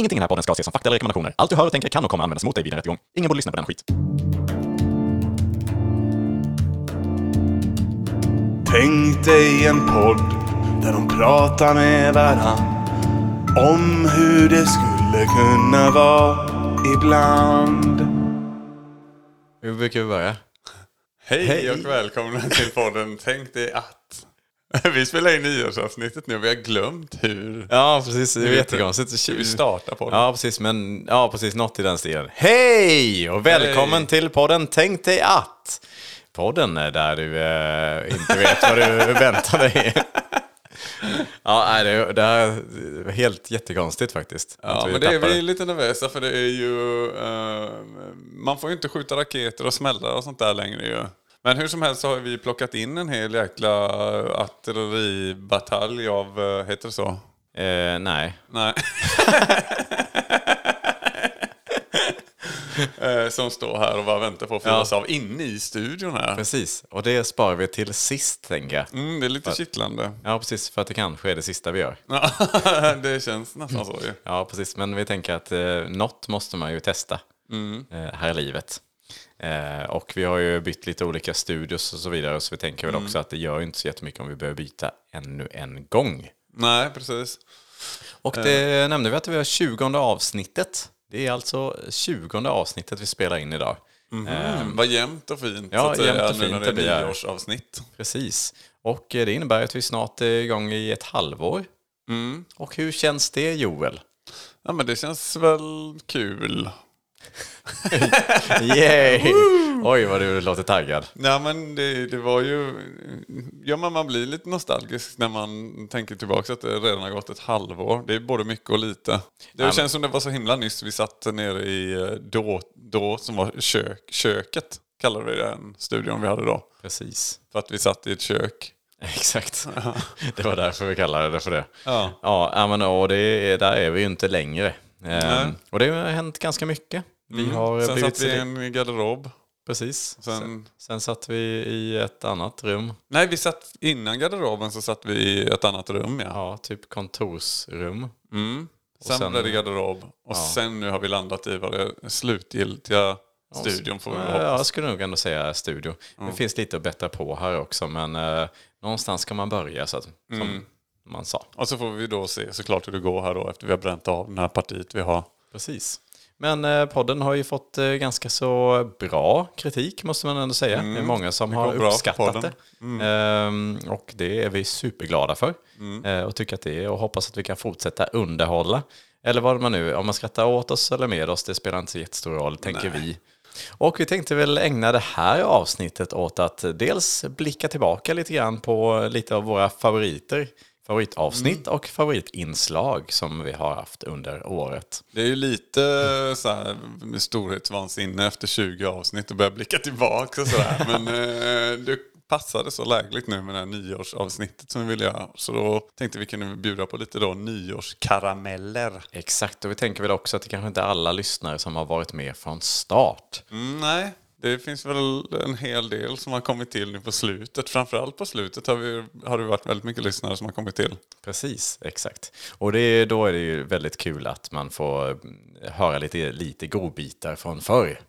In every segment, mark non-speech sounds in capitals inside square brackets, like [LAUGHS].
Ingenting i den här podden ska ses som fakta eller rekommendationer. Allt du hör och tänker kan och kommer användas mot dig vid en rättegång. Ingen borde lyssna på den skit. Tänk dig en podd där de pratar med varann om hur det skulle kunna vara ibland. Hur brukar vi börja? Hej, Hej. och välkomna till podden Tänk dig att. [LAUGHS] Vi spelar in nyårsavsnittet nu och vi har glömt hur Ja, precis. Det är jättekonstigt. hur vi startar podden. Ja, precis. Men ja, precis. Något i den stilen. Hej och välkommen Hej. till podden Tänk dig att. Podden är där du eh, inte vet vad du [LAUGHS] väntar dig. ja, det, det här är helt jättekonstigt faktiskt. Ja, men det är vi lite nervösa för det är ju... eh, man får ju inte skjuta raketer och smälla och sånt där längre ju. Men hur som helst så har vi plockat in en hel jäkla artilleribatalj av, eh, heter det så? Eh, nej. Nej. [LAUGHS] Eh, Som står här och bara väntar på att fyllas av inne i studion här. Precis. Och det sparar vi till sist, tänker jag. Mm, det är lite kittlande. Ja, precis. För att det kanske är det sista vi gör. Ja, [LAUGHS] det känns nästan så ju. Ja, precis. Men vi tänker att eh, något måste man ju testa Mm. eh, här i livet. Eh, och vi har ju bytt lite olika studios och så vidare. Så vi tänker Mm. väl också att det gör inte så jättemycket om vi behöver byta ännu en gång. Nej, precis. Och det nämnde vi att vi har 20 avsnittet. Det är alltså 20 avsnittet vi spelar in idag. Eh, Vad jämnt och fint Ja, så att jämnt och nu fint när det blir är nyårsavsnitt. precis. Och eh, det innebär att vi snart är igång i ett halvår. Mm. Och hur känns det Joel? Ja, men det känns väl kul. [LAUGHS] Yay! Oj, vad du låter taggad. Ja, men det, det var ju... Ja, men man blir lite nostalgisk när man tänker tillbaka att det redan har gått ett halvår. Det är både mycket och lite. Det men- känns som det var så himla nyss. Vi satt nere i eh, då, då som var kök, köket, kallade vi den studion vi hade då. Precis. För att vi satt i ett kök. Exakt. [LAUGHS] Det var därför vi kallade det för det. Ja. Ja, men, och det, är- där är vi ju inte längre. Ehm, och det har hänt ganska mycket. Vi har Sen blivit... satt vi i en garderob. Precis. Sen- Sen, sen satt vi i ett annat rum. Nej, vi satt innan garderoben så satt vi i ett annat rum. Ja. Ja, typ kontorsrum. Mm. Sen, sen- blev det garderob. Och sen nu har vi landat i vad det slutgiltiga studion får vi Ja, hoppas. jag skulle nog ändå säga studio. Det finns lite att bättra på här också, men eh, någonstans ska man börja, så att, som Mm. Man sa. Och så får vi då se såklart hur det går här då efter vi har bränt av den här partiet vi har. Precis. Men eh, podden har ju fått eh, ganska så bra kritik måste man ändå säga. Det är många som har uppskattat det. Ehm, och det är vi superglada för. Eh, och tycker att det är och hoppas att vi kan fortsätta underhålla. Eller vad man nu, om man skrattar åt oss eller med oss, det spelar inte så jättestor roll, tänker vi. Och vi tänkte väl ägna det här avsnittet åt att dels blicka tillbaka lite grann på lite av våra favoriter, favoritavsnitt och favoritinslag som vi har haft under året. Det är ju lite så här storhetsvansinne efter 20 avsnitt och börja blicka tillbaka och sådär. [LAUGHS] Men eh, det passade så lägligt nu med det här nyårsavsnittet som vi ville göra. Så då tänkte vi kunde bjuda på lite då nyårskarameller. Exakt, och vi tänker väl också att det kanske inte är alla lyssnare som har varit med från start. Mm, nej, det finns väl en hel del som har kommit till nu på slutet. Framförallt på slutet har, vi, har det varit väldigt mycket lyssnare som har kommit till. Precis, exakt. Och det, då är det ju väldigt kul att man får mm, höra lite, lite godbitar från förr.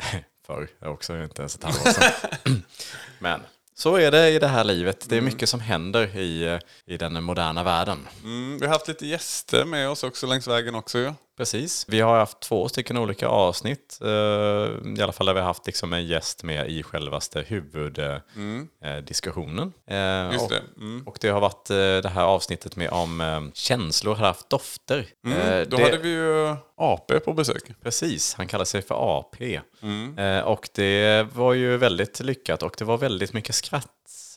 [LAUGHS] förr, det är också inte ens ett halvår sedan. [LAUGHS] Men så är det i det här livet. Det är mycket som händer i, i den moderna världen. Mm, vi har haft lite gäster med oss också längs vägen också. Ja. Precis. Vi har haft två stycken olika avsnitt. eh, I alla fall där vi har haft liksom en gäst med i självaste huvuddiskussionen. Mm. Just och, det. Mm. och det har varit eh, det här avsnittet med om eh, känslor har haft dofter. Eh, Mm, Då det- hade vi ju AP på besök. Precis, han kallar sig för AP. Mm. Eh, och det var ju väldigt lyckat och det var väldigt mycket skratt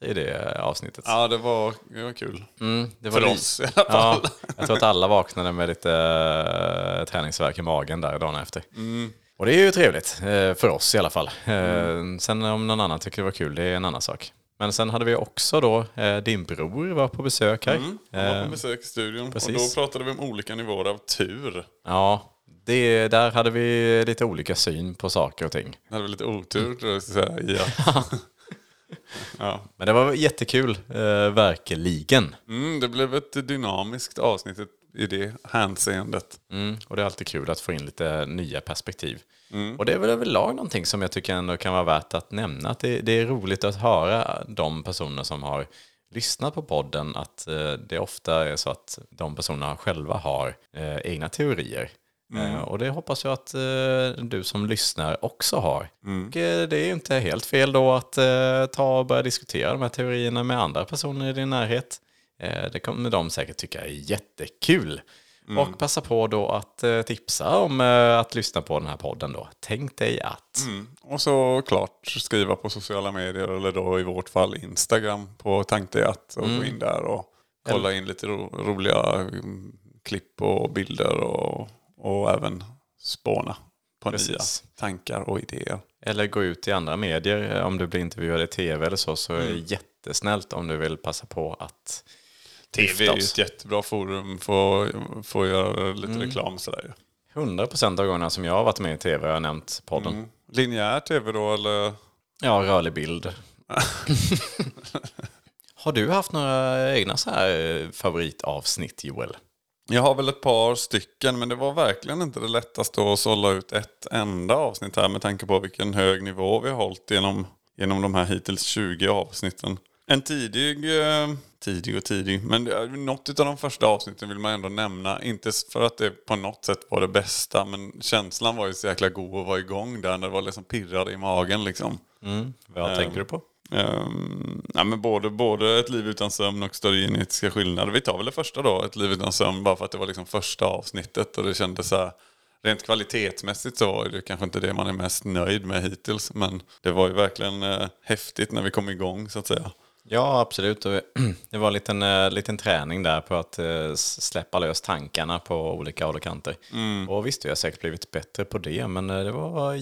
i det avsnittet. Ja, det var, det var kul. Mm, det var För oss i alla fall. Ja, jag tror att alla vaknade med lite äh, träningsvärk i magen där dagen efter. Mm. Och det är ju trevligt, eh, för oss i alla fall. Eh, Sen om någon annan tycker det var kul, det är en annan sak. Men sen hade vi också då, din bror var på besök här. Han var på besök i studion precis. och då pratade vi om olika nivåer av tur. Ja, det, där hade vi lite olika syn på saker och ting. Hade väl lite otur tror jag, säga, [LAUGHS] att... [LAUGHS] ja. Men det var jättekul, eh, verkligen. mm, det blev ett dynamiskt avsnitt, i det hänseendet. Mm, och det är alltid kul att få in lite nya perspektiv. Och det är väl överlag någonting som jag tycker ändå kan vara värt att nämna. Att det, det är roligt att höra de personer som har lyssnat på podden, att eh, det ofta är så att de personerna själva har eh, egna teorier. Eh, och det hoppas jag att eh, du som lyssnar också har. Och, eh, det är ju inte helt fel då att eh, ta och börja diskutera de här teorierna med andra personer i din närhet. Eh, det kommer de säkert tycka är jättekul. Och passa på då att eh, tipsa om att lyssna på den här podden då. Tänk dig att. Och så klart skriva på sociala medier eller då i vårt fall Instagram på Tank dig att och gå in där och kolla in lite ro roliga mm, klipp och bilder och, och även spåna på Precis. nya tankar och idéer. Eller gå ut i andra medier eh, om du blir intervjuad i tv eller så. Så är Mm. det jättesnällt om du vill passa på att TV är ju ett jättebra forum för för att göra lite reklam sådär ju. 100% av gångerna som jag har varit med i tv har jag nämnt podden. Mm. Linjär TV då eller? Ja, rörlig bild. [LAUGHS] har du haft några egna så här eh, favoritavsnitt Joel? Jag har väl ett par stycken men det var verkligen inte det lättaste att sålla ut ett enda avsnitt här med tanke på vilken hög nivå vi har hållit genom, genom de här hittills 20 avsnitten. En tidig, eh, tidig och tidig, men det- något av de första avsnitten vill man ändå nämna. Inte för att det på något sätt var det bästa men känslan var ju så jäkla god att vara igång där när det var liksom pirrade i magen liksom. Vad tänker du på? Um, ja, men både, både Ett liv utan sömn och Större genetiska skillnader. Vi tar väl det första då, Ett liv utan sömn, bara för att det var liksom första avsnittet och det kändes så här, rent kvalitetsmässigt så var det kanske inte det man är mest nöjd med hittills. Men det var ju verkligen eh, häftigt när vi kom igång så att säga. Ja, absolut. [CLEARS THROAT] Det var en liten, eh, liten träning där på att eh, släppa lös tankarna på olika håll och kanter. Och visst, vi har säkert blivit bättre på det, men eh, det var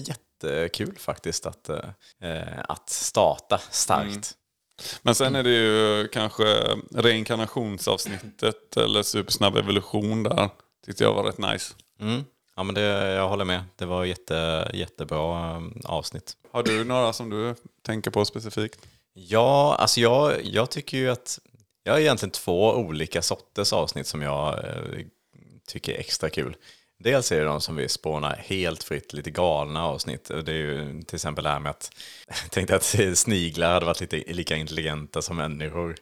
jättekul faktiskt att, eh, eh, att starta starkt. Men sen är det ju kanske reinkarnationsavsnittet eller supersnabb evolution där. Tyckte jag var rätt nice. Mm. Ja, men det, jag håller med. Det var jätte, jättebra eh, avsnitt. Har du några som du tänker på specifikt? Ja, alltså jag, jag tycker ju att jag har egentligen två olika sorters avsnitt som jag eh, tycker är extra kul. Dels är det de som vi spånar helt fritt, lite galna avsnitt. Det är ju till exempel det här med att jag [LAUGHS] tänkte att sniglar hade varit lite lika intelligenta som människor.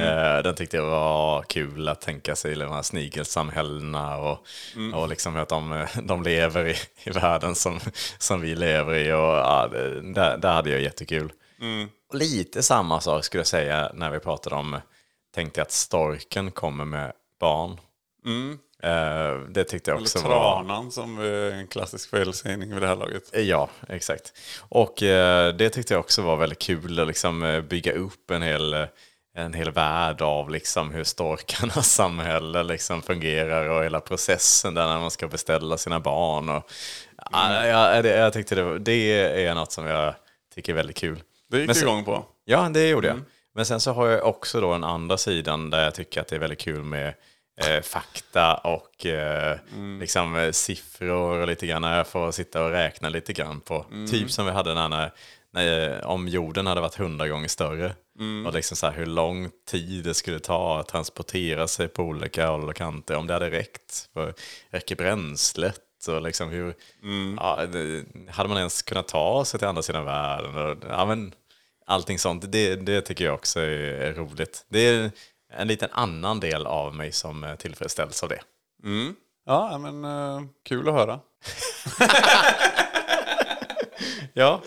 Eh, Den tyckte jag var kul att tänka sig, de här snigelsamhällena och, och liksom att de, [LAUGHS] de lever i, i världen som, som vi lever i. Och, ja, det, där hade jag jättekul. Och Lite samma sak skulle jag säga när vi pratade om, tänkte jag att storken kommer med barn. Eh, det tyckte jag Eller också var... tranan som är en klassisk felsägning vid det här laget. Ja, exakt. Och eh, det tyckte jag också var väldigt kul att liksom, eh, bygga upp en hel, eh, en hel värld av liksom, hur storkarnas [LAUGHS] samhälle liksom, fungerar och hela processen där när man ska beställa sina barn. Och, ja, jag, det, jag tyckte det, var- det är något som jag tycker är väldigt kul. Det gick Men du sen- igång på. Ja, det gjorde jag. Men sen så har jag också då den andra sidan där jag tycker att det är väldigt kul med eh, fakta och eh, liksom, eh, siffror och lite grann. Jag får sitta och räkna lite grann på. Typ som vi hade när, när, när, eh, om jorden hade varit hundra gånger större. Och liksom så här, hur lång tid det skulle ta att transportera sig på olika håll och kanter. Om det hade räckt. För, räcker bränslet? Och liksom hur, ja, det, hade man ens kunnat ta sig till andra sidan världen? Och, ja, men, allting sånt, det, det tycker jag också är, är roligt. Det är en liten annan del av mig som eh, tillfredsställs av det. Ja, men eh, kul att höra. [LAUGHS] Ja.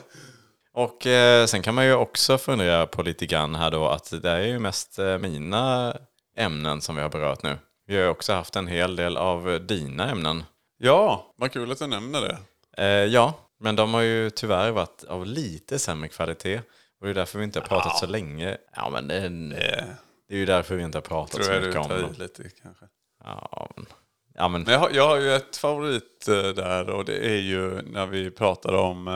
Och eh, sen kan man ju också fundera på lite grann här då att det är ju mest eh, mina ämnen som vi har berört nu. Vi har ju också haft en hel del av dina ämnen. Ja, vad kul att du nämner det. Eh, ja, men de har ju tyvärr varit av lite sämre kvalitet. Och det är därför vi inte har pratat så länge. Ja, men det, det är ju därför vi inte har pratat Tror så mycket om dem. lite kanske. Ja, men, ja, men Men jag, har, jag har ju ett favorit eh, där och det är ju när vi pratar om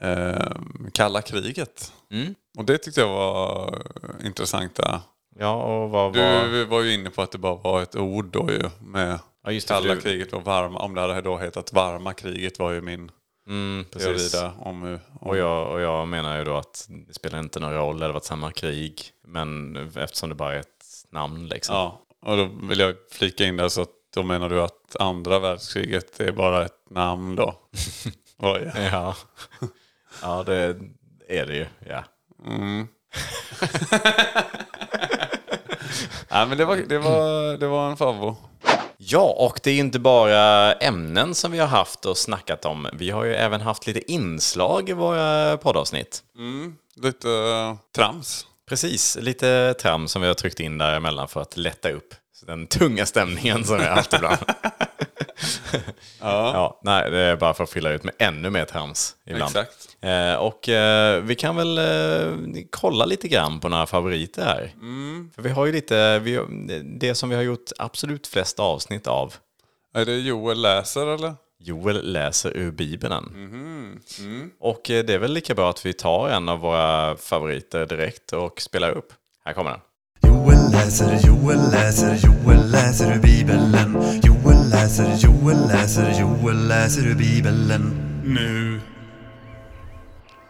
eh, eh, kalla kriget. Mm. Och det tyckte jag var intressant där. Ja, och vad Du var... var ju inne på att det bara var ett ord då ju med Ja, just det, kalla du- kriget och varma. Om det hade då hetat varma kriget var ju min Mm, precis. där. Om, om, Och jag, och jag menar ju då att det spelar inte någon roll, det hade varit samma krig. Men eftersom det bara är ett namn liksom. Ja, och då vill jag flika in där så att Då menar du att andra världskriget är bara ett namn då? [LAUGHS] Oj. Ja, ja det är det ju. Ja. [LAUGHS] Nej, men det var, det var, det var en favvo. Ja, och det är inte bara ämnen som vi har haft och snackat om. Vi har ju även haft lite inslag i våra poddavsnitt. Lite uh, trams. Precis, lite tram som vi har tryckt in däremellan för att lätta upp den tunga stämningen som vi har haft ibland. [LAUGHS] [LAUGHS] ja. nej, det är bara för att fylla ut med ännu mer trams ibland. Exakt. Eh, och eh, vi kan väl eh, kolla lite grann på några favoriter här. För vi har ju lite, vi, det som vi har gjort absolut flest avsnitt av. Är det Joel läser eller? Joel läser ur Bibeln. Och eh, det är väl lika bra att vi tar en av våra favoriter direkt och spelar upp. Här kommer den. Joel läser, Joel läser, Joel läser ur Bibeln. Joel läser, Joel läser, Joel läser ur Bibeln. Nu.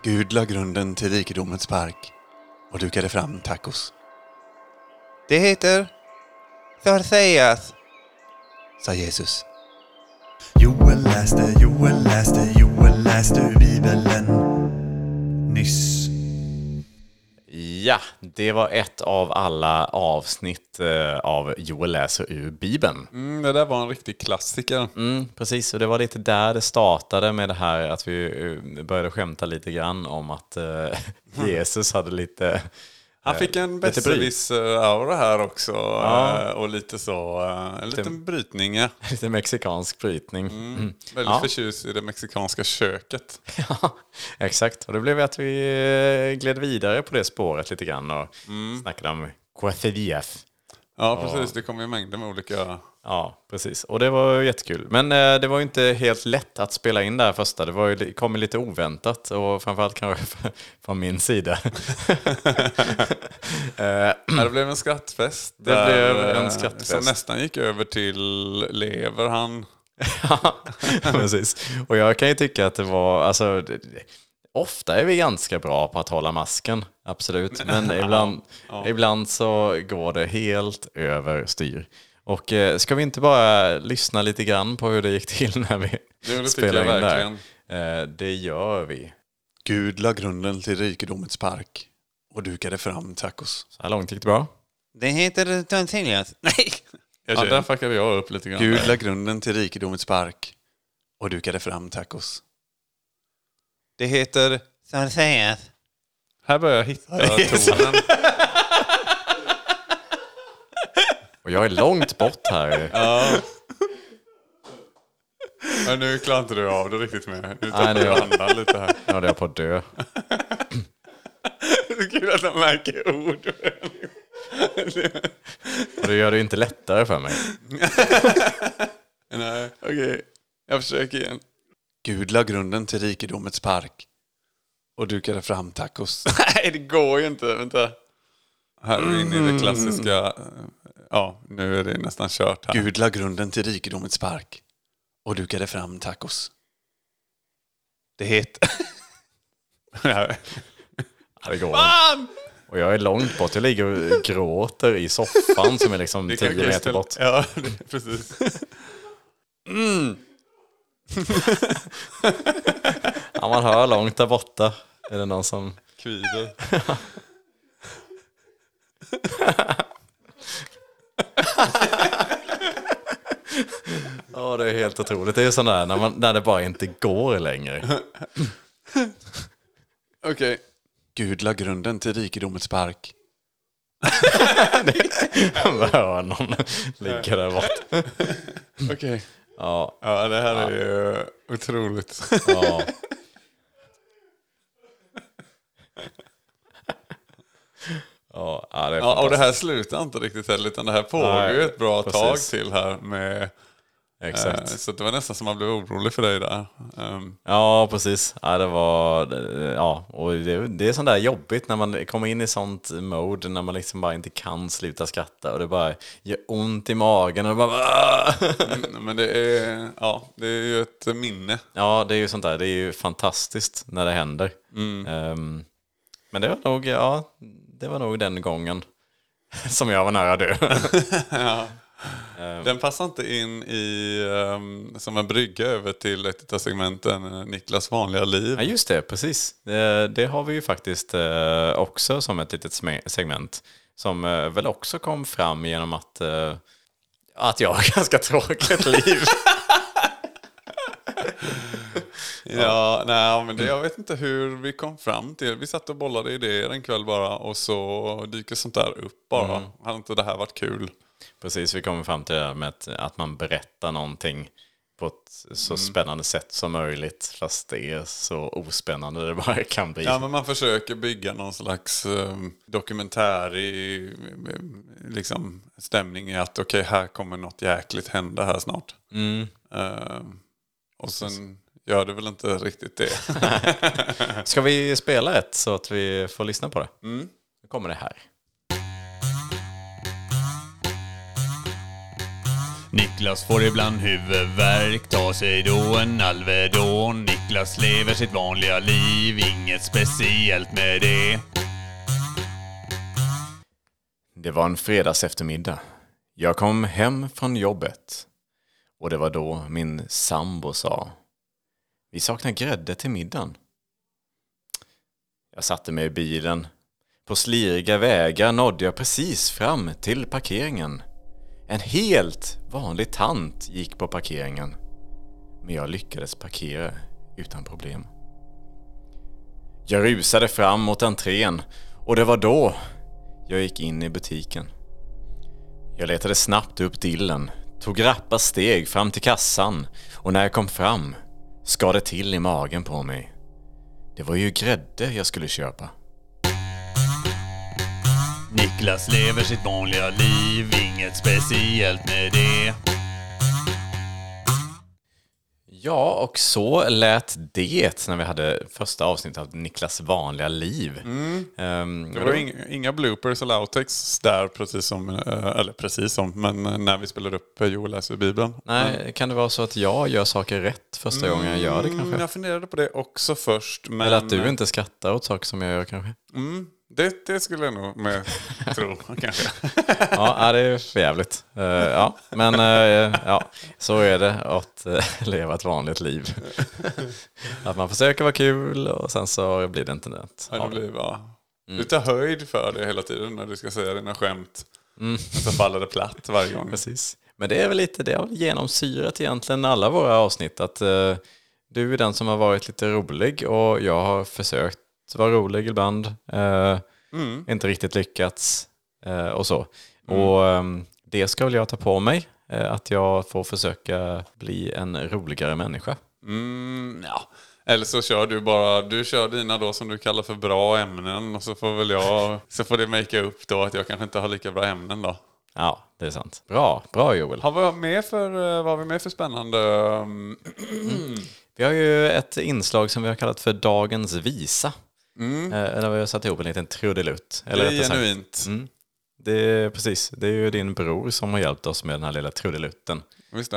Gud la grunden till rikedomens park och dukade fram tacos. Det heter Sarseas, sa Jesus. Joel läste, Joel läste, Joel läste ur Bibeln. Nyss. Ja, det var ett av alla avsnitt eh, av Joel läser ur Bibeln. Mm, det där var en riktig klassiker. Mm, precis, och det var lite där det startade med det här att vi eh, började skämta lite grann om att eh, [LAUGHS] Jesus hade lite... Han fick en besserwisser-aura här också. eh, Och lite så, eh, en liten brytning. Ja. [LAUGHS] Lite mexikansk brytning. Mm. Väldigt Ja. förtjust i det mexikanska köket. [LAUGHS] Ja, exakt. Och det blev att vi eh, gled vidare på det spåret lite grann och snackade om quesadillas. Ja, precis. Det kom ju mängder med olika... Ja, precis. Och det var jättekul. Men eh, det var ju inte helt lätt att spela in det här första. Det var ju, kom ju lite oväntat och framförallt kanske [LAUGHS] från min sida. [LAUGHS] eh, [CLEARS THROAT] Ja, det blev en skrattfest. Det blev en eh, skrattfest. Som nästan gick över till lever han. Ja, [LAUGHS] precis. Och jag kan ju tycka att det var, alltså, det, det- ofta är vi ganska bra på att hålla masken, absolut. Men ibland, ibland så går det helt över styr. Och eh, ska vi inte bara lyssna lite grann på hur det gick till när vi det spelade in verkligen. där? Eh, det gör vi. Gud la grunden till rikedomens park och dukade fram tacos. Så här långt gick det bra. Det heter Sarseas. [LAUGHS] Nej! Ja, där fuckade jag upp lite grann. Gud la grunden till rikedomens park och dukade fram tacos. Det heter Sarseas. Här börjar jag hitta [LAUGHS] tonen. Och jag är långt bort här. Ja, nu klarar inte du av det riktigt mer. Nu Nej, tappar nu- du andan lite här. Nu håller jag på att dö. Det är kul att de märker ord. Och det gör det ju inte lättare för mig. [LAUGHS] Nej, okej. Jag försöker igen. Gud la grunden till rikedomens park och dukade fram tacos. [LAUGHS] Nej, det går ju inte. Vänta. Här är vi inne i det klassiska. eh, Ja, nu är det nästan kört här. Gud la grunden till rikedomens park och dukade fram tacos. Det heter... [LAUGHS] Ja, det går Och jag är långt bort. Jag ligger och gråter i soffan som är liksom Det 10 kan meter bort. Ja, det- precis. [LAUGHS] Ja, man hör långt där borta. Är det någon som... Kvider. [LAUGHS] Ja, det är helt otroligt. Det är ju sån där när, man, när det bara inte går längre. Okej. Gud la grunden till rikedomens park. Man [LAUGHS] hör någon ligga där borta. Okej. Ja, Ja, det här är ju otroligt. ja. Ja, ja, det är Ja, och det här slutar inte riktigt heller, utan det här pågår ju ett bra tag precis. till här med... Eh, Exakt. så det var nästan som man blev orolig för dig där. Ehm, Ja, precis. Ja, det var... Ja, och det, det är sånt där jobbigt när man kommer in i sånt mode när man liksom bara inte kan sluta skratta och det bara gör ont i magen och bara... "Ah!" men det är, ja, det är ju ett minne. Ja, det är ju sånt där. Det är ju fantastiskt när det händer. Ehm, men det var nog, ja, det var nog den gången [LAUGHS] som jag var nära dö. [LAUGHS] [LAUGHS] Den passar inte in i, ehm, som en brygga över till ett av segmenten, eh, Niklas vanliga liv. Ja, just det, precis. Det, det har vi ju faktiskt eh, också som ett litet segment. Som eh, väl också kom fram genom att, eh, att jag har ganska tråkigt liv. Ja, nej, men det, jag vet inte hur vi kom fram till Vi satt och bollade idéer en kväll bara och så dyker sånt där upp bara. Hade inte det här varit kul? Precis, vi kommer fram till det här med att, att man berättar någonting på ett så spännande sätt som möjligt. Fast det är så ospännande det bara kan bli. Ja, men man försöker bygga någon slags um, dokumentär i eh, liksom, stämning i att okej, här kommer något jäkligt hända här snart. Ehm, och sen gör det väl inte riktigt det. Ska vi spela ett så att vi får lyssna på det? Nu kommer det här. Niklas får ibland huvudvärk, tar sig då en Alvedon. Niklas lever sitt vanliga liv, inget speciellt med det. Det var en fredags eftermiddag. Jag kom hem från jobbet. Och det var då min sambo sa. Vi saknar grädde till middagen. Jag satte mig i bilen. På sliriga vägar nådde jag precis fram till parkeringen. En helt vanlig tant gick på parkeringen. Men jag lyckades parkera utan problem. Jag rusade fram mot entrén och det var då jag gick in i butiken. Jag letade snabbt upp dillen, tog rappa steg fram till kassan och när jag kom fram skar det till i magen på mig. Det var ju grädde jag skulle köpa. Niklas lever sitt vanliga liv, inget speciellt med det. Ja, och så lät det när vi hade första avsnittet av Niklas vanliga liv. Ehm, Det var inga, inga bloopers eller outtakes där, precis som, eh, eller precis som, men eh, när vi spelade upp eh, Joel läser Bibeln. Nej, kan det vara så att jag gör saker rätt första gången jag gör det Mm, kanske? jag funderade på det också först. Men, Eller att du inte skrattar åt saker som jag gör kanske? Mm, det, det skulle jag nog med tro, kanske. Ja, det är för jävligt. Eh, ja, men eh, ja, så är det att eh, leva ett vanligt liv. att man försöker vara kul och sen så blir det inte något. Ja, det blir, ja. Du tar höjd för det hela tiden när du ska säga dina skämt. Och så faller det platt varje gång. Precis. Men det är väl lite, det har genomsyrat egentligen alla våra avsnitt. Att du är den som har varit lite rolig och jag har försökt vara rolig ibland. Eh, Inte riktigt lyckats eh, och så. Och ehm, det ska väl jag ta på mig. Eh, att jag får försöka bli en roligare människa. Mm, ja. Eller så kör du bara, du kör dina då som du kallar för bra ämnen och så får väl jag, så får det makea upp då att jag kanske inte har lika bra ämnen då. Ja, det är sant. Bra, bra Joel. Har vi med för, eh, vad har vi med för spännande? um, [CLEARS THROAT] Vi har ju ett inslag som vi har kallat för Dagens visa. Eh, Eller vi har satt ihop en liten trudelutt. Eller Mm. Det är genuint. Mm. Det är precis, det är ju din bror som har hjälpt oss med den här lilla trudelutten.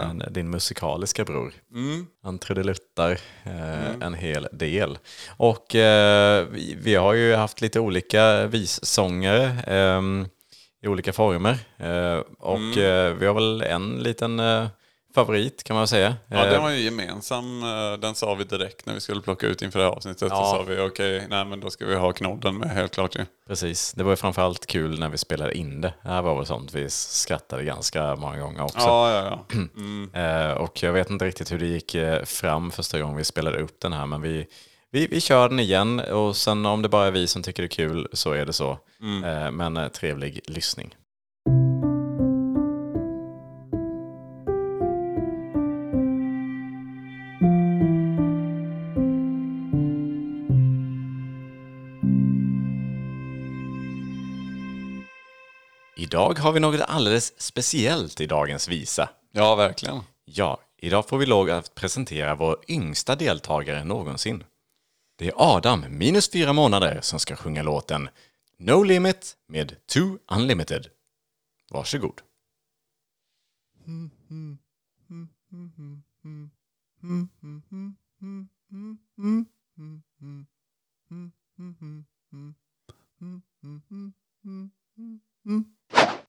En, din musikaliska bror. Mm. Han trudeluttar eh, en hel del. Och eh, vi, vi har ju haft lite olika vissångare ehm, i olika former. Eh, och Mm. eh, vi har väl en liten eh, favorit kan man säga. Ja, Eh, den var ju gemensam. eh, Den sa vi direkt när vi skulle plocka ut inför det här avsnittet. Ja. Så sa vi okej, nej men då ska vi ha knodden med helt klart ju. Precis, det var ju framförallt kul när vi spelade in det. Det här var väl sånt vi skrattade ganska många gånger också. Ja, ja, ja. [CLEARS THROAT] Mm. Eh, och jag vet inte riktigt hur det gick eh, fram första gången vi spelade upp den här, men vi, vi, vi kör den igen och sen om det bara är vi som tycker det är kul så är det så. Eh, men eh, trevlig lyssning. Idag har vi något alldeles speciellt i dagens visa. Ja, verkligen. Ja, idag får vi lov att presentera vår yngsta deltagare någonsin. Det är Adam, minus fyra månader, som ska sjunga låten No Limit med Too Unlimited. Varsågod.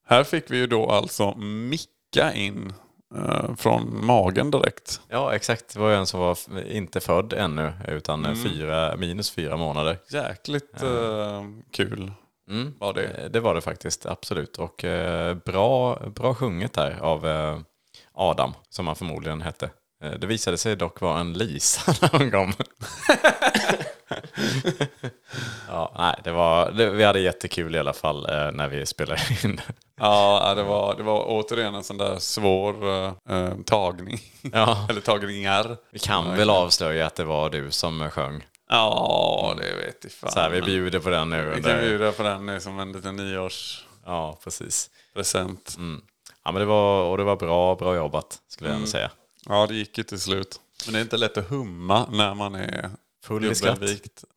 Här fick vi ju då alltså klicka in eh, från magen direkt. Ja, exakt. Det var ju en som var inte född ännu, utan Mm. fyra, minus fyra månader. Jäkligt eh, kul Mm. var det. Eh, Det var det faktiskt, absolut. Och eh, bra, bra sjunget där av eh, Adam, som han förmodligen hette. Eh, det visade sig dock vara en Lisa när hon kom. [LAUGHS] ja, nej, det var, det, vi hade jättekul i alla fall eh, när vi spelade in. Ja, det var, det var återigen en sån där svår eh, eh, tagning. ja, [LAUGHS] Eller tagningar. vi kan väl avslöja att det var du som sjöng. Ja, det vet jag fan. Så här, vi bjuder på den nu. Vi kan bjuda på den nu som en liten nyårspresent. Ja, precis. Mm. Ja, men det var, och det var bra, bra jobbat, skulle jag ändå säga. Ja, det gick ju till slut. Men det är inte lätt att humma när man är Full i skratt.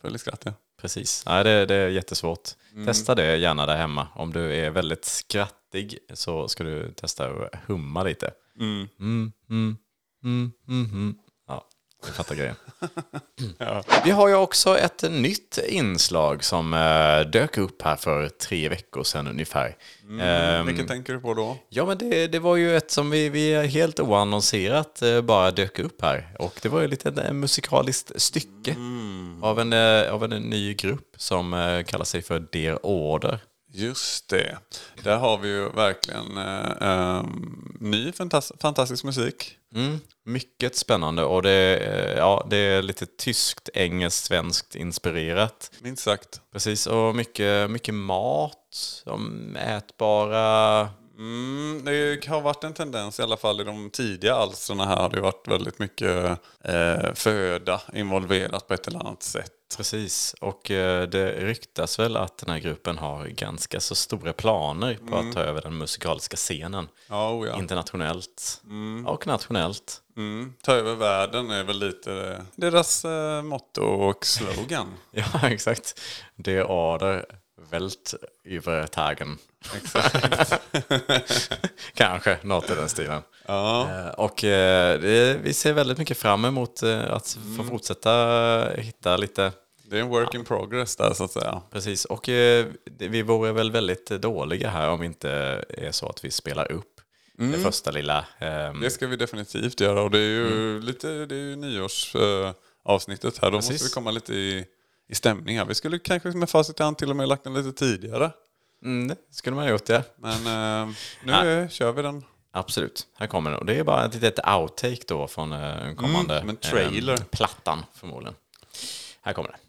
Full i skratt, ja. Precis. Nej, det, det är jättesvårt. Testa det gärna där hemma. Om du är väldigt skrattig så ska du testa att humma lite. Mm, mm, mm, mm, mm. Ja, du fattar grejen. [LAUGHS] Vi har ju också ett nytt inslag som eh, dök upp här för tre veckor sedan ungefär. Ehm, Vilket tänker du på då? Ja, men det, det var ju ett som vi, vi helt oannonserat eh, bara dök upp här. Och det var ju lite ett musikaliskt stycke av, en, eh, av en ny grupp som eh, kallar sig för Dear Order. Just det. Där har vi ju verkligen eh, ehm, ny fantas- fantastisk musik. Mm, mycket spännande och det, eh, ja, det är lite tyskt, engelskt, svenskt inspirerat. Minst sagt. Precis, och mycket, mycket mat, ätbara... Mm, det har varit en tendens i alla fall i de tidiga alstren här har det varit väldigt mycket eh, föda involverat på ett eller annat sätt. Precis, och eh, det ryktas väl att den här gruppen har ganska så stora planer på att ta över den musikaliska scenen. Oh ja. Internationellt och nationellt. Mm. Ta över världen är väl lite deras eh, motto och slogan. [LAUGHS] Ja, exakt. Det är order, vält über Tagen. [LAUGHS] Kanske något i den stilen. Ja. Eh, Och eh, det, vi ser väldigt mycket fram emot eh, att få fortsätta hitta lite Det är en work in progress där så att säga. Precis, och eh, vi vore väl väldigt dåliga här om vi inte är så att vi spelar upp det första lilla... ehm, Det ska vi definitivt göra och det är ju lite det är ju nyårsavsnittet eh, avsnittet här. Då Precis. måste vi komma lite i, i stämning här. Vi skulle kanske med facit i hand till och med lagt den lite tidigare. Mm, det skulle man ha gjort, ja. Men eh, nu eh, kör vi den. Absolut, här kommer den. Och det är bara ett litet outtake då från eh, en kommande som en trailer. eh, plattan förmodligen. Här kommer den.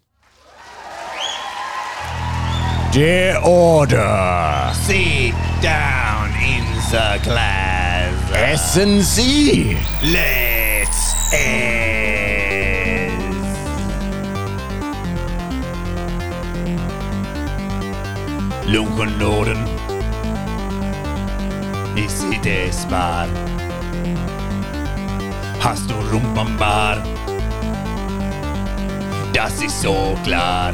The order. Sit down in the class. SNC! Let's end. Lunkennoten. Ich seh das mal. Hast du Rump am Bar? Das ist so klar.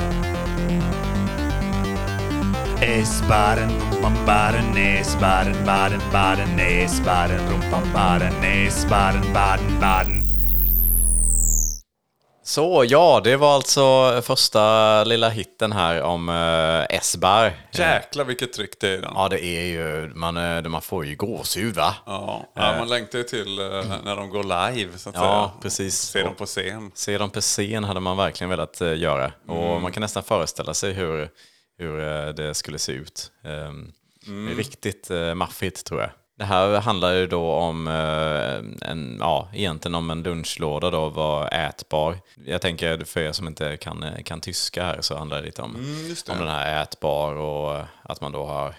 Es waren Rumpambaren, es waren Baden Baden, es waren Rumpambaren, es waren Baden Baden. Så ja, det var alltså första lilla hitten här om eh, S-bar. Jäklar vilket tryck det är i den. Ja, det är ju, man, eh, man får ju gåshud va? Ja, ja, man längtar ju till eh, när de går live så att Ja, säga. precis. Se dem på scen. Se dem på scen hade man verkligen velat eh, göra. Och man kan nästan föreställa sig hur, hur det skulle se ut. Ehm, Riktigt uh, maffigt tror jag. Det här handlar ju då om, eh, en, ja, egentligen om en lunchlåda då, var ätbar. Jag tänker för er som inte kan, eh, kan tyska här så handlar det lite om, om den här ätbar och att man då har,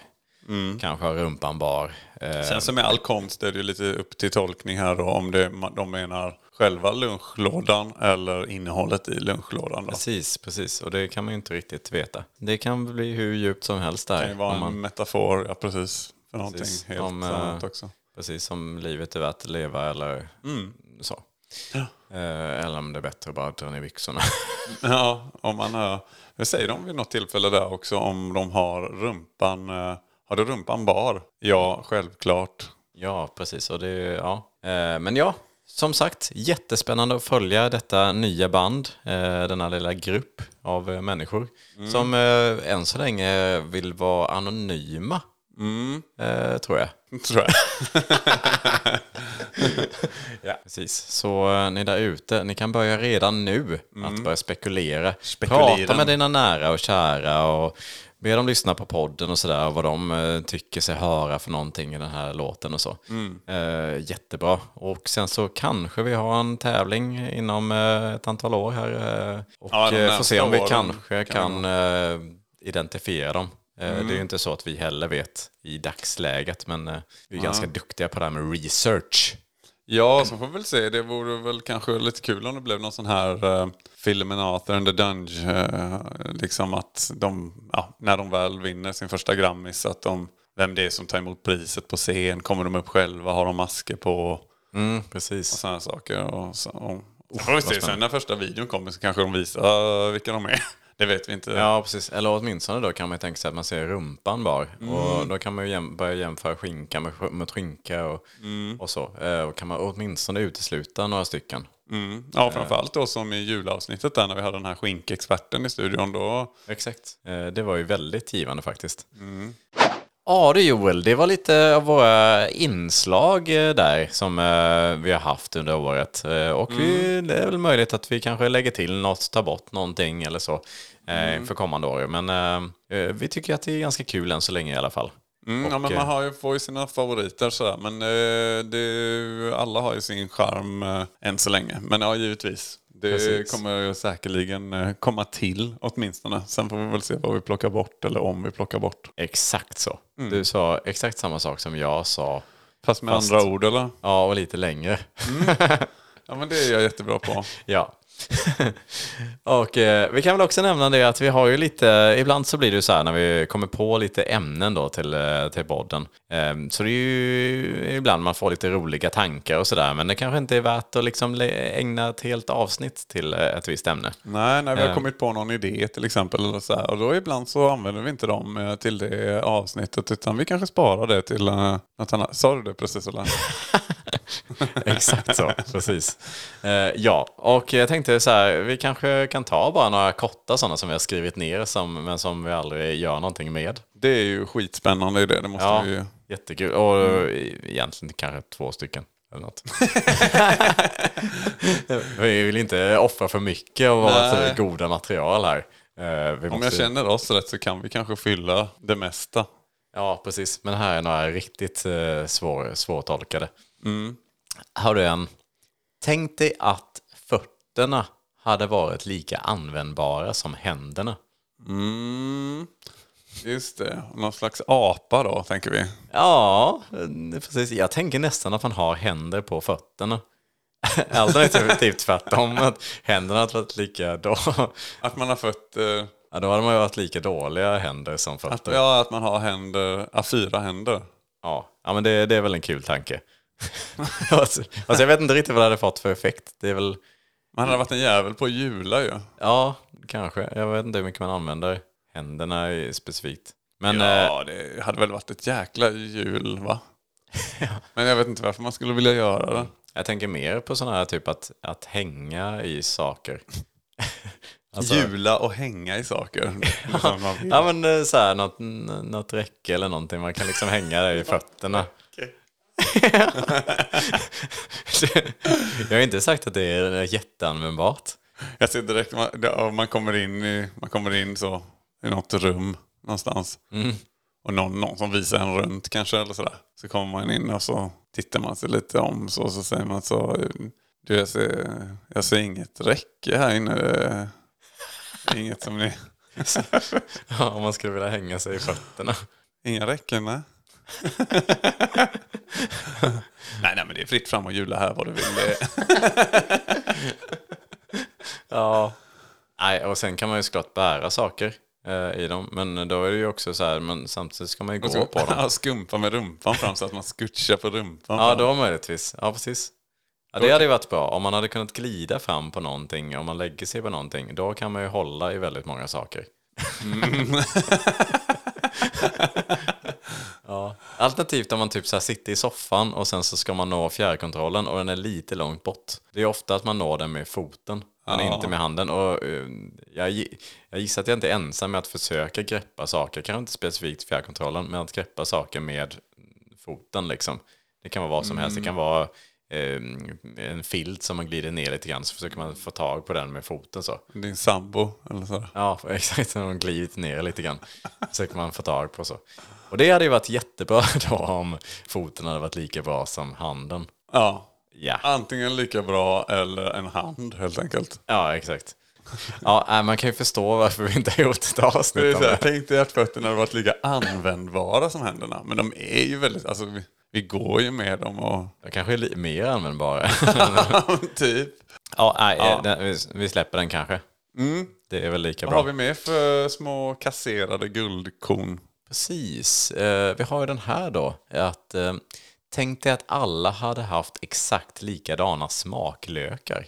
kanske har rumpan bar. Eh, Sen som med all konst är det ju lite upp till tolkning här då om det, de menar själva lunchlådan eller innehållet i lunchlådan. Då. Det Precis, precis. Och det kan man ju inte riktigt veta. Det kan bli hur djupt som helst där. kan ju vara om en man, metafor, ja precis, för någonting Precis, helt om, eh, annat också. precis som livet är värt att leva eller Mm. så. Eh, eller om det är bättre att bara dra ner byxorna. [LAUGHS] Ja, om man har, det säger de vid något tillfälle där också om de har rumpan, eh, har du rumpan bar? Ja, självklart. ja, precis. Och det, ja. Eh, men ja, som sagt, jättespännande att följa detta nya band. Eh, denna lilla grupp av eh, människor. Som eh, än så länge vill vara anonyma. Eh, tror jag. [LAUGHS] Tror jag. [LAUGHS] Ja. Precis. Så eh, ni där ute, ni kan börja redan nu att börja spekulera. Prata med dina nära och kära och be dem lyssna på podden och sådär. Vad de eh, tycker sig höra för någonting i den här låten och så. Eh, jättebra. Och sen så kanske vi har en tävling inom eh, ett antal år här. Eh, och Ja, de eh, får se om vi åren kanske kan kan eh, identifiera dem. Eh, Det är ju inte så att vi heller vet i dagsläget, men eh, vi är ganska duktiga på det här med research. Ja, så får vi väl se. Det vore väl kanske lite kul om det blev någon sån här uh, filmen Arthur and the Dunge. eh, liksom att de, ja, när de väl vinner sin första Grammis, att de, vem det är som tar emot priset på scen, kommer de upp själva, har de masker på Mm, och precis. sådana saker. Och så, och, får vi se, sen när första videon kommer så kanske de visar uh, vilka de är. Det vet vi inte. Ja, precis. Eller åtminstone då kan man ju tänka sig att man ser rumpan bara. Mm. Och då kan man ju jäm- börja jämföra skinka med, med skinka och, Mm. och så. Eh, Och kan man åtminstone utesluta några stycken. Mm. Ja, framförallt då som i julavsnittet där när vi hade den här skinkexperten i studion. Då, Exakt. Eh, Det var ju väldigt givande faktiskt. Mm. Ja du Joel, det var lite av våra inslag eh, där som eh, vi har haft under året. Eh, Och vi, Mm. det är väl möjligt att vi kanske lägger till något, tar bort någonting eller så Mm. för kommande år. Men vi tycker att det är ganska kul än så länge i alla fall. Mm, ja, men man har ju, får ju sina favoriter sådär. Men det, alla har ju sin charm än så länge. Men ja, givetvis. Det Precis. kommer säkerligen eh, komma till åtminstone. Sen får vi väl se vad vi plockar bort eller om vi plockar bort. Exakt så. Mm. Du sa exakt samma sak som jag sa. Fast med Fast- andra ord eller? Ja, och lite längre. [LAUGHS] Ja men det är jag jättebra på. Ja. [LAUGHS] och eh, vi kan väl också nämna det att vi har ju lite, ibland så blir det ju så här när vi kommer på lite ämnen då till, eh, till podden. Eh, så det är ju ibland man får lite roliga tankar och sådär, men det kanske inte är värt att liksom ägna ett helt avsnitt till eh, ett visst ämne. Nej, när vi har Eh. kommit på någon idé till exempel. Eller så här, och då ibland så använder vi inte dem eh, till det avsnittet. Utan vi kanske sparar det till något annat. Sa du det precis eller? [LAUGHS] [LAUGHS] Exakt så, precis. Eh, ja, och jag tänkte så här, vi kanske kan ta bara några korta sådana som vi har skrivit ner, som, men som vi aldrig gör någonting med. Det är ju skitspännande idé. Det måste Ja, vi ju. jättekul. Och egentligen kanske två stycken. Eller något. [LAUGHS] vi vill inte offra för mycket av vårt Nej. goda material här. Eh, vi Om måste- jag känner oss rätt så kan vi kanske fylla det mesta. Ja, precis. Men här är några riktigt eh, svår, svårtolkade. Mm. Har du en? Tänk dig att fötterna hade varit lika användbara som händerna. Mm. Just det. Någon slags apa då, tänker vi. Ja, precis. Jag tänker nästan att man har händer på fötterna. [LAUGHS] Alternativt tvärtom, att händerna hade varit lika då. Att man har fött... Eh, Ja, då hade man ju varit lika dåliga händer som att, fötter. ja, att man har händer, ja, fyra händer. Ja, ja men det, det är väl en kul tanke. [LAUGHS] alltså, alltså, jag vet inte riktigt vad det hade fått för effekt. Det är väl, Man hade varit en jävel på att jula ju. ja, kanske. Jag vet inte hur mycket man använder händerna specifikt. Men eh, ja, det hade väl varit ett jäkla jul, va? [LAUGHS] Men jag vet inte varför man skulle vilja göra det. jag tänker mer på sådana här typ att, att hänga i saker. [LAUGHS] Alltså- Jula och hänga i saker. Liksom. Ja men eh, så här, något, något räcke eller någonting. Man kan liksom hänga där i fötterna. [LAUGHS] jag har inte sagt att det är jätteanvändbart. Jag ser direkt, man, ja, man, kommer in i, man kommer in så i något rum någonstans. Och någon, någon som visar en runt kanske eller sådär. Så kommer man in och så tittar man sig lite om så, så säger man så. Du, jag ser, jag ser inget räcke här inne. Inget som ni... [LAUGHS] Ja, om man skulle vilja hänga sig i fötterna. Inga räcken, nej. [LAUGHS] nej, nej, men det är fritt fram och jula här vad du vill. [LAUGHS] Ja. Nej, och sen kan man ju såklart bära saker eh, i dem. Men då är det ju också så här, men samtidigt ska man ju gå på dem. Ja, [LAUGHS] skumpa med rumpan fram så att man skutchar på rumpan. Ja, då möjligtvis. Ja, precis. Ja, det hade ju varit bra. Om man hade kunnat glida fram på någonting, om man lägger sig på någonting, då kan man ju hålla i väldigt många saker. Ja. Alternativt om man typ så sitter i soffan och sen så ska man nå fjärrkontrollen och den är lite långt bort. Det är ofta att man når den med foten, men Ja. inte med handen. Och, eh, jag, jag gissar att jag inte är ensam med att försöka greppa saker, kanske inte specifikt fjärrkontrollen, men att greppa saker med foten liksom. Det kan vara vad som helst, det kan vara en filt som man glider ner lite grann så försöker man få tag på den med foten så. Din sambo eller så. Ja, [LAUGHS] exakt. När de glidit ner lite grann. Försöker man få tag på så. Och det hade ju varit jättebra [LAUGHS] då om foten hade varit lika bra som handen. Ja. Ja, Antingen lika bra eller en hand helt enkelt. ja exakt. Ja, nej, man kan ju förstå varför vi inte har gjort ett Det är avsnitt så här, tänk dig att fötterna hade varit lika användbara som händerna. Men de är ju väldigt, alltså vi, går ju med dem och De kanske är lite mer användbara. [LAUGHS] typ. ja, nej, Ja. Den, vi- släpper den kanske. Det är väl lika Vad bra. har vi mer för små kasserade guldkorn? Precis. Eh, vi har ju den här då. Att, eh, tänk dig att alla hade haft exakt likadana smaklökar.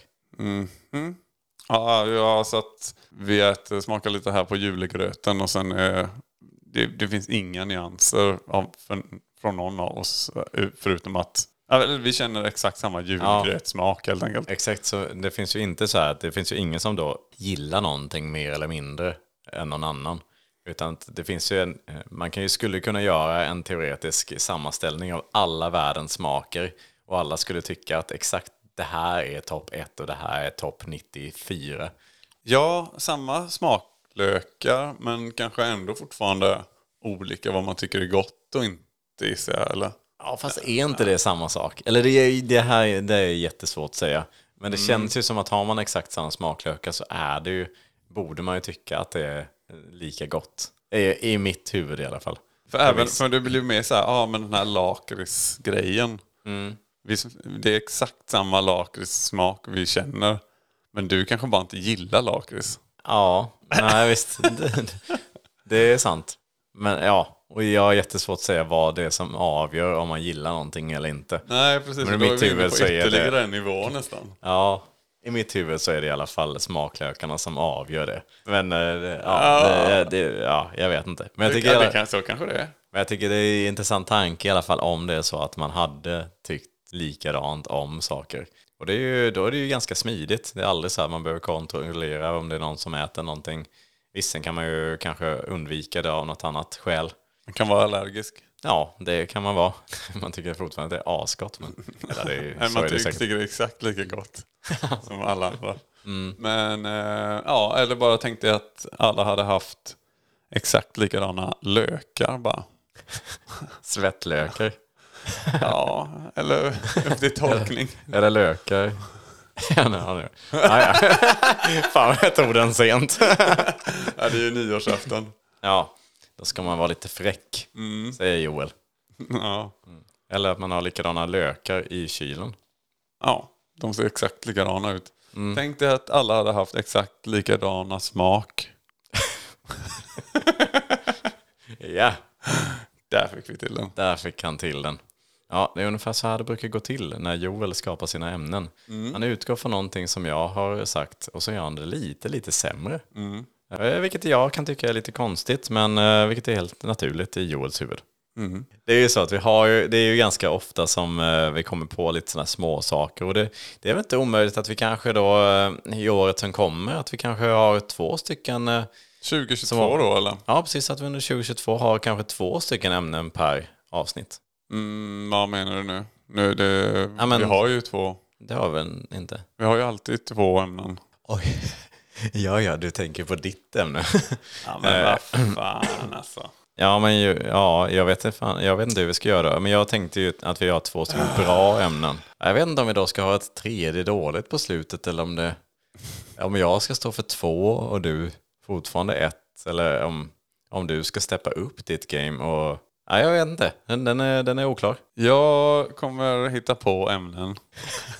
Ja, ja, så att vi äter, smakar lite här på julegröten och sen eh, det, det finns inga nyanser av, för, från någon av oss eh, förutom att ja, vi känner exakt samma julgrötssmak helt enkelt. Exakt, så det finns ju inte så här att det finns ju ingen som då gillar någonting mer eller mindre än någon annan. Utan det finns ju en, man kan ju, skulle kunna göra en teoretisk sammanställning av alla världens smaker och alla skulle tycka att exakt det här är topp 1 och det här är topp 94. Ja, samma smaklökar men kanske ändå fortfarande olika vad man tycker är gott och inte gissar jag, eller? Ja, fast är inte det samma sak? Eller det, är, det här det är jättesvårt att säga. Men det känns ju som att har man exakt samma smaklökar så är det ju, borde man ju tycka att det är lika gott. I, i mitt huvud i alla fall. För, även, för det blir mer så här, ja men den här lakritsgrejen. Vi, det är exakt samma lakritssmak vi känner. Men du kanske bara inte gillar lakrits. Ja, nej visst. [LAUGHS] Det, det är sant. Men ja, och jag har jättesvårt att säga vad det är som avgör om man gillar någonting eller inte. Nej, precis. Men i mitt huvud så är ytterligare det- en nivå nästan. Ja, i mitt huvud så är det i alla fall smaklökarna som avgör det. Men eh, det- ja, det, det, ja jag vet inte. Men jag, tycker, ja, det kan, så kanske det är. men jag tycker det är en intressant tanke i alla fall om det är så att man hade tyckt likadant om saker. Och det är ju, då är det ju ganska smidigt. Det är aldrig så att man behöver kontrollera om det är någon som äter någonting. Visst, sen kan man ju kanske undvika det av något annat skäl. Man kan vara allergisk. Ja, det kan man vara. [LAUGHS] Man tycker fortfarande att det är asgott. Men, eller det är, Nej, man är det tycker, det är exakt lika gott [LAUGHS] som alla andra. Mm. Men eh, ja, eller bara tänkte jag att alla hade haft exakt likadana lökar bara. [LAUGHS] Svettlökar. Ja, eller upp till tolkning. Eller lökar. Ja, nej, nu. Ja, ja. Fan, jag tog den sent. Ja, det är ju nyårsafton. Ja, då ska man vara lite fräck, säger Joel. [LAUGHS] Ja. Eller att man har likadana lökar i kylen. ja, de ser exakt likadana ut. Tänk dig att alla hade haft exakt likadana smak. [LAUGHS] Ja, Där fick vi till den. där fick han till den. Ja, det är ungefär så här det brukar gå till när Joel skapar sina ämnen. Han utgår från någonting som jag har sagt och så gör han det lite, lite sämre. Eh, Vilket jag kan tycka är lite konstigt, men eh, vilket är helt naturligt i Joels huvud. Det är ju så att vi har ju, det är ju ganska ofta som eh, vi kommer på lite sådana små saker och det, det är väl inte omöjligt att vi kanske då eh, i året som kommer, att vi kanske har två stycken, eh, 2022 Som- då eller? ja precis att vi under 2022 har kanske två stycken ämnen per avsnitt. Mm, vad menar du nu? nu det, Ja, men- Vi har ju två. Det har vi väl inte? Vi har ju alltid två ämnen. Oj. Ja, ja, du tänker på ditt ämne. Ja, men vad [CLEARS THROAT] fan alltså. ja, men ju, ja, jag vet, inte fan, jag vet inte hur vi ska göra. Men jag tänkte ju att vi har två stycken [SIGHS] bra ämnen. Jag vet inte om vi då ska ha ett tredje dåligt på slutet eller om det... Om jag ska stå för två och du fortfarande ett. Eller om, om du ska steppa upp ditt game och... Nej, jag vet inte. Den, den, är, den är oklar. Jag kommer hitta på ämnen.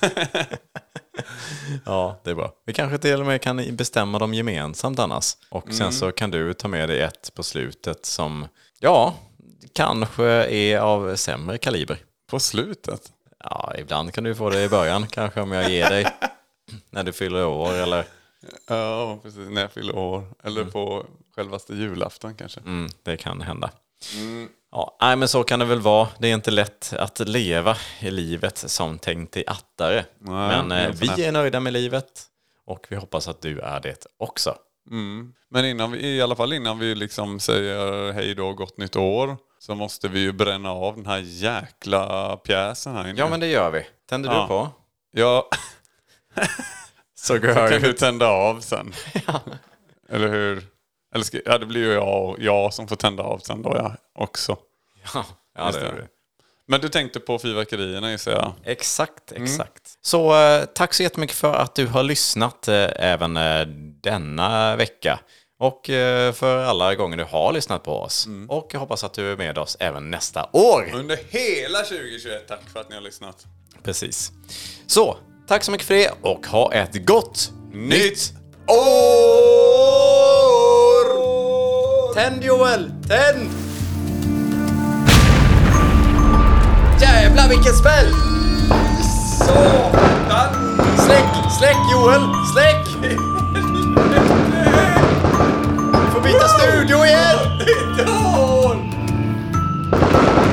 [LAUGHS] [LAUGHS] [LAUGHS] Ja, det är bra. Vi kanske till och med kan bestämma dem gemensamt annars. Och sen så kan du ta med dig ett på slutet som, ja, kanske är av sämre kaliber. På slutet? Ja, ibland kan du få det i början, kanske om jag ger dig [LAUGHS] när du fyller år eller... Ja, precis. När jag fyller år. Eller på självaste julafton kanske. Mm, det kan hända. Ja, nej, men så kan det väl vara. Det är inte lätt att leva i livet som tänkt i attare. men det är eh, vi är nöjda med livet och vi hoppas att du är det också. Men innan vi, i alla fall innan vi liksom säger hej då, gott nytt år. Så måste vi ju bränna av den här jäkla pjäsen här inne. Ja, men det gör vi. Tänder Ja. du på? Ja, [LAUGHS] Så så kan du tända av sen. [LAUGHS] Eller hur? Eller ska, ja, det blir ju jag, jag som får tända av sen då ja, också. [LAUGHS] Ja, ja det gör vi. Men du tänkte på fyrverkerierna gissar jag? Exakt, exakt. Så eh, tack så jättemycket för att du har lyssnat eh, även eh, denna vecka. Och för alla gånger du har lyssnat på oss. Och jag hoppas att du är med oss även nästa år. Under hela 2021, tack för att ni har lyssnat. Precis. Så, tack så mycket för det och ha ett gott nytt år! Tänd Joel! Tänd! Jävlar vilken smäll! Satan! Släck! Släck Joel! Släck! Vi får byta studio igen! [LAUGHS]